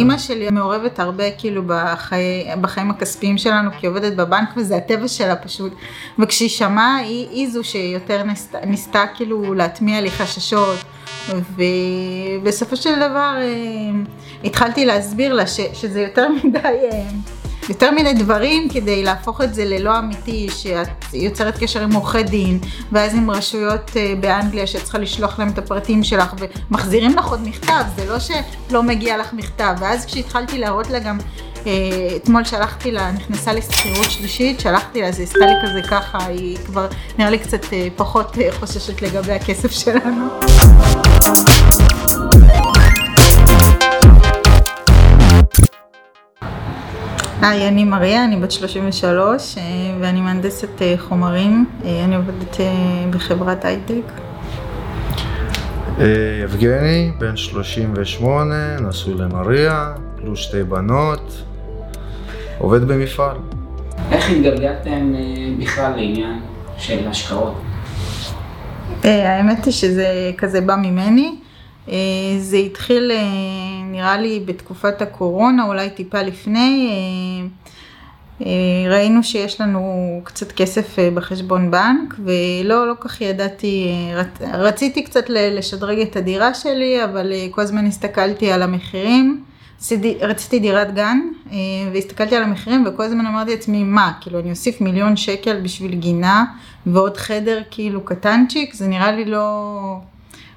אימא שלי מעורבת הרבה כאילו בחיי, בחיים הכספיים שלנו כי היא עובדת בבנק וזה הטבע שלה פשוט. וכשהיא שמעה היא, זו שיותר ניסתה, כאילו להטמיע לי חששות. ובסופו של דבר אה, התחלתי להסביר לה שזה יותר מדי אה, יותר מיני דברים כדי להפוך את זה ללא אמיתי, שאת יוצרת קשר עם עורכי דין, ואז עם רשויות אה, באנגליה שאת צריכה לשלוח להם את הפרטים שלך, ומחזירים לך עוד מכתב, זה לא שלא מגיע לך מכתב. ואז כשהתחלתי להראות לה גם, אה, אתמול שלחתי לה, נכנסה לשכירות שלישית, שלחתי לה, זה עשתה לי כזה ככה, היא כבר נראה לי קצת אה, פחות חוששת לגבי הכסף שלנו. היי, אני מריה, אני בת 33 אה, ואני מהנדסת אה, חומרים, אה, אני עובדת בחברת הייטק. יבגני, בן 38, נשוי למריה, פלוס שתי בנות, עובד במפעל. איך התגלגלתם בכלל לעניין של השקעות? האמת היא שזה כזה בא ממני. זה התחיל נראה לי בתקופת הקורונה, אולי טיפה לפני, אה, אה, ראינו שיש לנו קצת כסף אה, בחשבון בנק ולא, לא כך ידעתי, רציתי קצת לשדרג את הדירה שלי, אבל כל הזמן הסתכלתי על המחירים. רציתי דירת גן והסתכלתי על המחירים וכל הזמן אמרתי לעצמי מה, כאילו אני אוסיף מיליון שקל בשביל גינה ועוד חדר כאילו קטנצ'יק, זה נראה לי לא,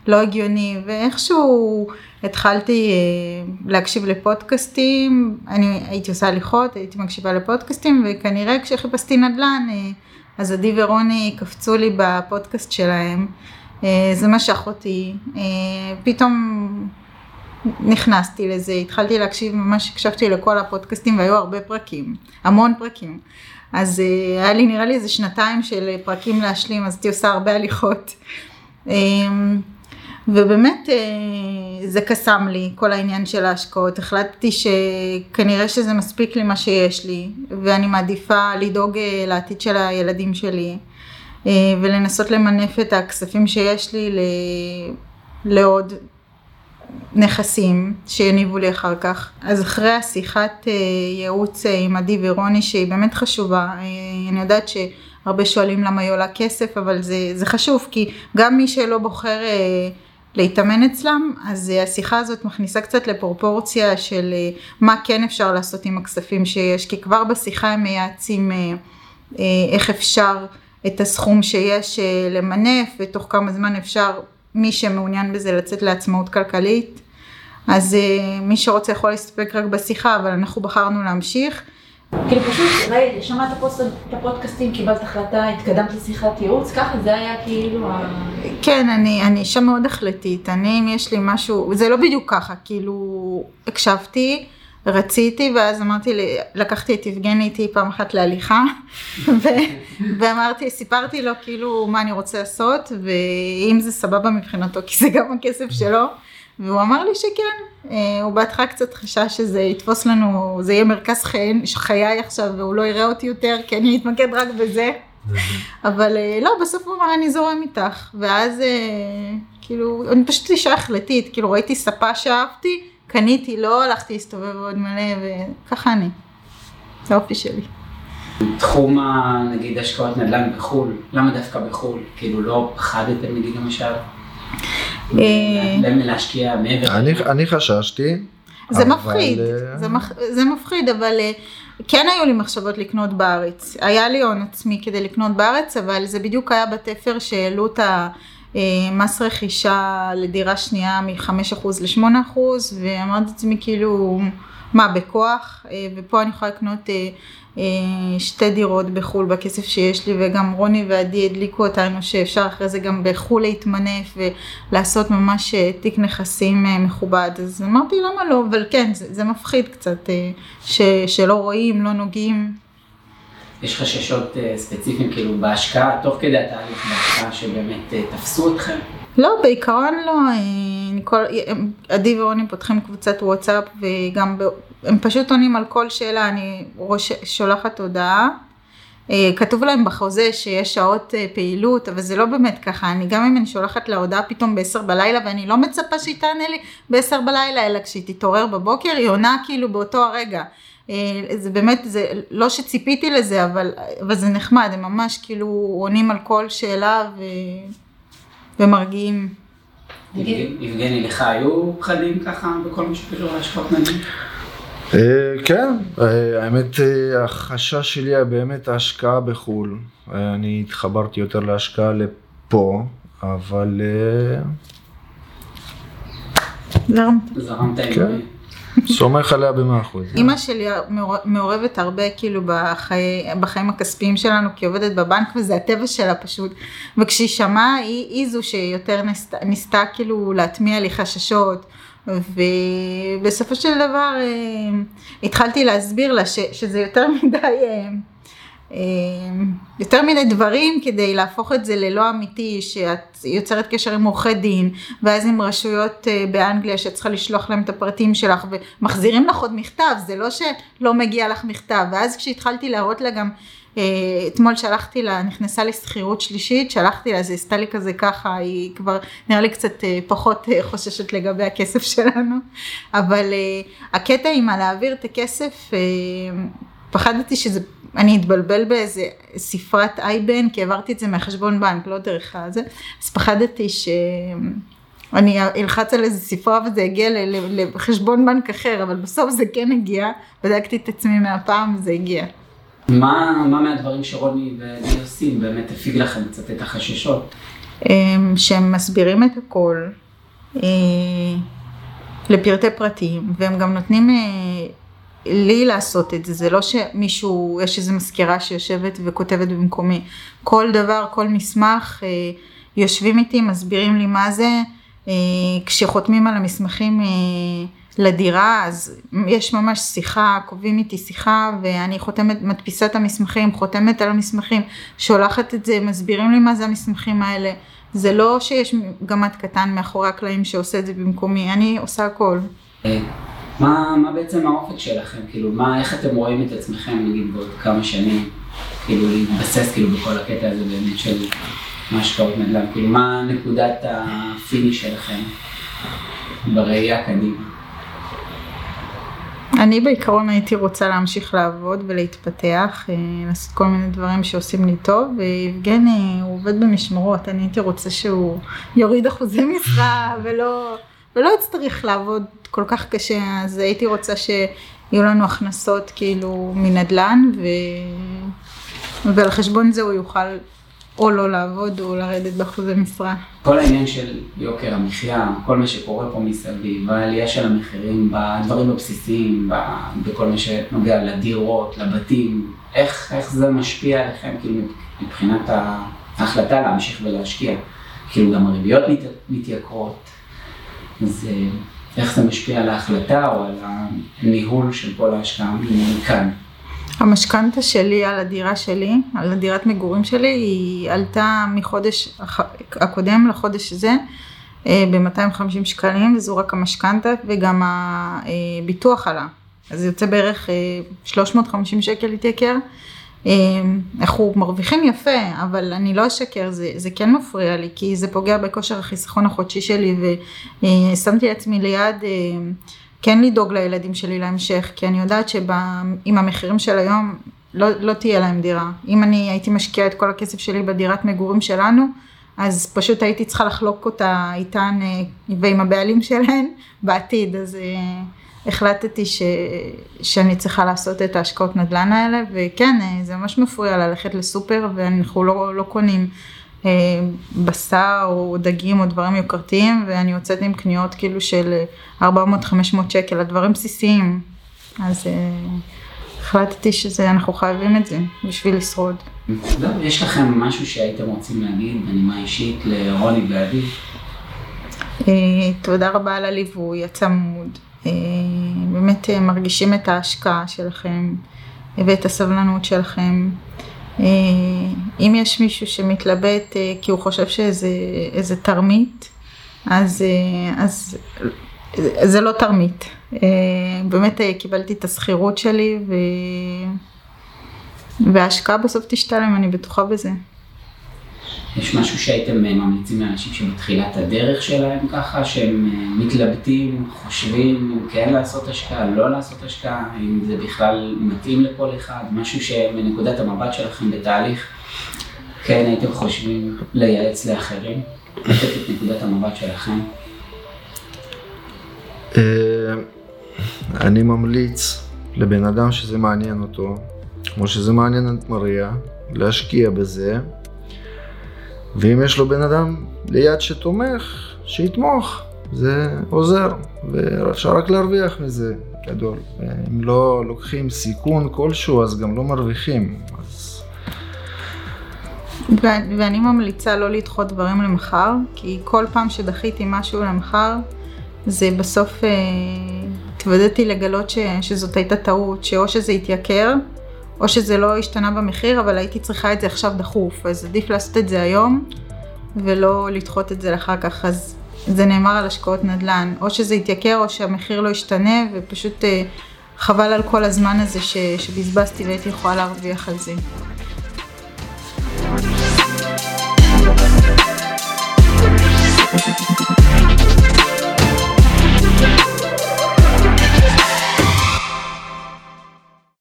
לא הגיוני. ואיכשהו התחלתי אה, להקשיב לפודקאסטים, אני הייתי עושה הליכות, הייתי מקשיבה לפודקאסטים וכנראה כשחיפשתי נדל"ן אה, אז עדי ורוני קפצו לי בפודקאסט שלהם, אה, זה משך אותי, פתאום נכנסתי לזה, התחלתי להקשיב, ממש הקשבתי לכל הפודקאסטים והיו הרבה פרקים, המון פרקים. אז היה לי נראה לי איזה שנתיים של פרקים להשלים, אז הייתי עושה הרבה הליכות. ובאמת אה, זה קסם לי, כל העניין של ההשקעות. החלטתי שכנראה שזה מספיק לי מה שיש לי, ואני מעדיפה לדאוג אה, לעתיד של הילדים שלי, אה, ולנסות למנף את הכספים שיש לי לעוד נכסים שיניבו לי אחר כך. אז אחרי השיחת ייעוץ עם עדי ורוני שהיא באמת חשובה, אני יודעת שהרבה שואלים למה היא עולה כסף, אבל זה, זה חשוב כי גם מי שלא בוחר להתאמן אצלם, אז אה, השיחה הזאת מכניסה קצת לפרופורציה של אה, מה כן אפשר לעשות עם הכספים שיש, כי כבר בשיחה הם מייעצים אה, איך אפשר את הסכום שיש למנף, ותוך כמה זמן אפשר, מי שמעוניין בזה, לצאת לעצמאות כלכלית. אז מי שרוצה יכול להסתפק רק בשיחה, אבל אנחנו בחרנו להמשיך. כאילו פשוט, ראי, שמעת את הפודקאסטים, קיבלת החלטה, התקדמת לשיחת ייעוץ, ככה זה היה כאילו. כן, אני, אני אישה מאוד החלטית, אני אם יש לי משהו, זה לא בדיוק ככה, כאילו הקשבתי, רציתי, ואז אמרתי, לקחתי את יבגני איתי פעם אחת להליכה, ו, ואמרתי, סיפרתי לו כאילו מה אני רוצה לעשות, ואם זה סבבה מבחינתו, כי זה גם הכסף שלו. והוא אמר לי שכן, אה, הוא בהתחלה קצת חשש שזה יתפוס לנו, זה יהיה מרכז חיי, חיי עכשיו והוא לא יראה אותי יותר כי אני אתמקד רק בזה, אבל אה, לא, בסוף הוא אמר אני זורם איתך, ואז אה, כאילו, אני פשוט אישה החלטית, כאילו ראיתי ספה שאהבתי, קניתי, לא הלכתי להסתובב עוד מלא וככה אני, זה האופי שלי. תחום נגיד השקעות נדל"ן בחו"ל, למה דווקא בחו"ל? כאילו לא פחדתם נגיד למשל? להשקיע מעבר. אני חששתי. זה מפחיד, אה, זה מפחיד, אבל אה, כן היו לי מחשבות לקנות בארץ. היה לי הון עצמי כדי לקנות בארץ, אבל זה בדיוק היה בתפר שהעלו את המס רכישה לדירה שנייה מ-5% ל-8%, ואמרתי לעצמי כאילו, מה, בכוח? אה, ופה אני יכולה לקנות אה, שתי דירות בחו"ל בכסף שיש לי וגם רוני ועדי הדליקו אותנו שאפשר אחרי זה גם בחו"ל להתמנף ולעשות ממש אה, תיק נכסים אה, מכובד אז אמרתי למה לא אבל כן זה, זה מפחיד קצת ש, שלא רואים לא נוגעים. יש חששות ספציפיים כאילו בהשקעה תוך כדי התהליך בהשקעה שבאמת תפסו אתכם? לא, בעיקרון לא, כל, עדי ורוני פותחים קבוצת וואטסאפ וגם הם פשוט עונים על כל שאלה, אני ראש, שולחת הודעה אה, כתוב להם בחוזה שיש שעות אה, פעילות, אבל זה לא באמת ככה, אני גם אם אני שולחת לה הודעה פתאום ב-10 בלילה ואני לא מצפה שהיא תענה לי ב-10 בלילה, אלא כשהיא תתעורר בבוקר, היא עונה כאילו באותו הרגע. אה, זה באמת, זה לא שציפיתי לזה, אבל, אבל זה נחמד, הם ממש כאילו עונים על כל שאלה ו, ומרגיעים. יבגני, לך היו פחדים ככה בכל מה שקשור להשקעות נדל"ן? אה, כן, אה, האמת אה, החשש שלי היה באמת ההשקעה בחו"ל. אני התחברתי יותר להשקעה לפה, אבל... זרמת. זרמת עם... סומך עליה במאה אחוז. אימא שלי מעורבת הרבה כאילו בחיי, בחיים הכספיים שלנו, כי היא עובדת בבנק וזה הטבע שלה פשוט. וכשהיא שמעה, היא, היא זו שיותר ניסתה, ניסתה כאילו להטמיע לי חששות. ובסופו של דבר אה, התחלתי להסביר לה ש, שזה יותר מדי, אה, יותר מדי דברים כדי להפוך את זה ללא אמיתי, שאת יוצרת קשר עם עורכי דין, ואז עם רשויות באנגליה שאת צריכה לשלוח להם את הפרטים שלך, ומחזירים לך עוד מכתב, זה לא שלא מגיע לך מכתב, ואז כשהתחלתי להראות לה גם אה, אתמול שלחתי לה, נכנסה לשכירות שלישית, שלחתי לה, זה עשתה לי כזה ככה, היא כבר נראה לי קצת אה, פחות אה, חוששת לגבי הכסף שלנו, אבל הקטע עם הלהעביר את הכסף, פחדתי שזה, אני אתבלבל באיזה ספרת אייבן, כי העברתי את זה מהחשבון בנק, לא דרך הזה, אז פחדתי ש... אני אלחץ על איזה ספרה וזה הגיע לחשבון בנק אחר, אבל בסוף זה כן הגיע, בדקתי את עצמי מהפעם וזה הגיע. מה, מה מהדברים שרוני ולי עושים באמת הפיג לכם קצת את החששות? אמ, שהם מסבירים את הכל אה, לפרטי פרטים, והם גם נותנים אה, לי לעשות את זה, זה לא שמישהו, יש איזו מזכירה שיושבת וכותבת במקומי. כל דבר, כל מסמך, אה, יושבים איתי, מסבירים לי מה זה, כשחותמים על המסמכים לדירה, אז יש ממש שיחה, קובעים איתי שיחה ואני חותמת, מדפיסה את המסמכים, חותמת על המסמכים, שולחת את זה, מסבירים לי מה זה המסמכים האלה. זה לא שיש גמד קטן מאחורי הקלעים שעושה את זה במקומי, אני עושה הכל. אה, מה, מה בעצם האופק שלכם? כאילו, מה, איך אתם רואים את עצמכם, נגיד, בעוד כמה שנים? כאילו, להתבסס כאילו בכל הקטע הזה באמת של השקעות נדל"ן? כאילו, מה נקודת ה finish שלכם בראייה קדימה? אני בעיקרון הייתי רוצה להמשיך לעבוד ולהתפתח, אה, לעשות כל מיני דברים שעושים לי טוב, ויבגני הוא עובד במשמרות, אני הייתי רוצה שהוא יוריד אחוזי משרה ולא, ולא יצטרך לעבוד כל כך קשה, אז הייתי רוצה שיהיו לנו הכנסות כאילו מנדל"ן, ו... ועל חשבון זה הוא יוכל או לא לעבוד או לרדת באחוזי משרה. כל העניין של יוקר המחיה, כל מה שקורה פה מסביב, העלייה של המחירים בדברים הבסיסיים, בכל מה שנוגע לדירות, לבתים, איך, איך זה משפיע עליכם כאילו מבחינת ההחלטה להמשיך ולהשקיע? כאילו גם הריביות מת, מתייקרות, אז אה, איך זה משפיע על ההחלטה או על הניהול של כל ההשקעה מכאן? המשכנתה שלי על הדירה שלי, על הדירת מגורים שלי, היא עלתה מחודש הקודם לחודש הזה אה, ב-250 שקלים, וזו רק המשכנתה וגם הביטוח עלה. אז זה יוצא בערך 350 אה, שקל התייקר. אנחנו מרוויחים יפה, אבל אני לא אשקר, זה, זה כן מפריע לי, כי זה פוגע בכושר החיסכון החודשי שלי, ושמתי לעצמי ליד כן לדאוג לילדים שלי להמשך, כי אני יודעת שעם המחירים של היום לא, לא תהיה להם דירה. אם אני הייתי משקיעה את כל הכסף שלי בדירת מגורים שלנו, אז פשוט הייתי צריכה לחלוק אותה איתן אה, ועם הבעלים שלהן בעתיד, אז אה, החלטתי ש, שאני צריכה לעשות את ההשקעות נדל"ן האלה, וכן, אה, זה ממש מפריע ללכת לסופר ואנחנו לא, לא קונים אה, בשר או דגים או דברים יוקרתיים ואני יוצאת עם קניות כאילו של 400-500 שקל, הדברים בסיסיים. אז אה, החלטתי שאנחנו חייבים את זה בשביל לשרוד. יש לכם משהו שהייתם רוצים להגיד בנימה אישית לרוני ועדי? אה, תודה רבה על הליווי הצמוד. באמת מרגישים את ההשקעה שלכם ואת הסבלנות שלכם. אה, אם יש מישהו שמתלבט אה, כי הוא חושב שזה תרמית, אז, אה, אז זה לא תרמית. באמת קיבלתי את השכירות שלי ו... וההשקעה בסוף תשתלם, אני בטוחה בזה. יש משהו שהייתם אה, ממליצים לאנשים שבתחילת הדרך שלהם ככה, שהם אה, מתלבטים, חושבים אם כן לעשות השקעה, לא לעשות השקעה, אם זה בכלל מתאים לכל אחד, משהו שמנקודת המבט שלכם בתהליך, כן הייתם חושבים לייעץ לאחרים, לתת את נקודת המבט שלכם. אה, אני ממליץ לבן אדם שזה מעניין אותו, כמו שזה מעניין את מריה, להשקיע בזה. ואם יש לו בן אדם ליד שתומך, שיתמוך, זה עוזר, ואפשר רק להרוויח מזה, גדול. אם לא לוקחים סיכון כלשהו, אז גם לא מרוויחים. אז... ואני ממליצה לא לדחות דברים למחר, כי כל פעם שדחיתי משהו למחר, זה בסוף אה, התוודעתי לגלות ש, שזאת הייתה טעות, שאו שזה התייקר, או שזה לא השתנה במחיר, אבל הייתי צריכה את זה עכשיו דחוף, אז עדיף לעשות את זה היום, ולא לדחות את זה לאחר כך. אז זה נאמר על השקעות נדל"ן, או שזה יתייקר או שהמחיר לא ישתנה, ופשוט אה, חבל על כל הזמן הזה ש, שבזבזתי והייתי יכולה להרוויח על זה.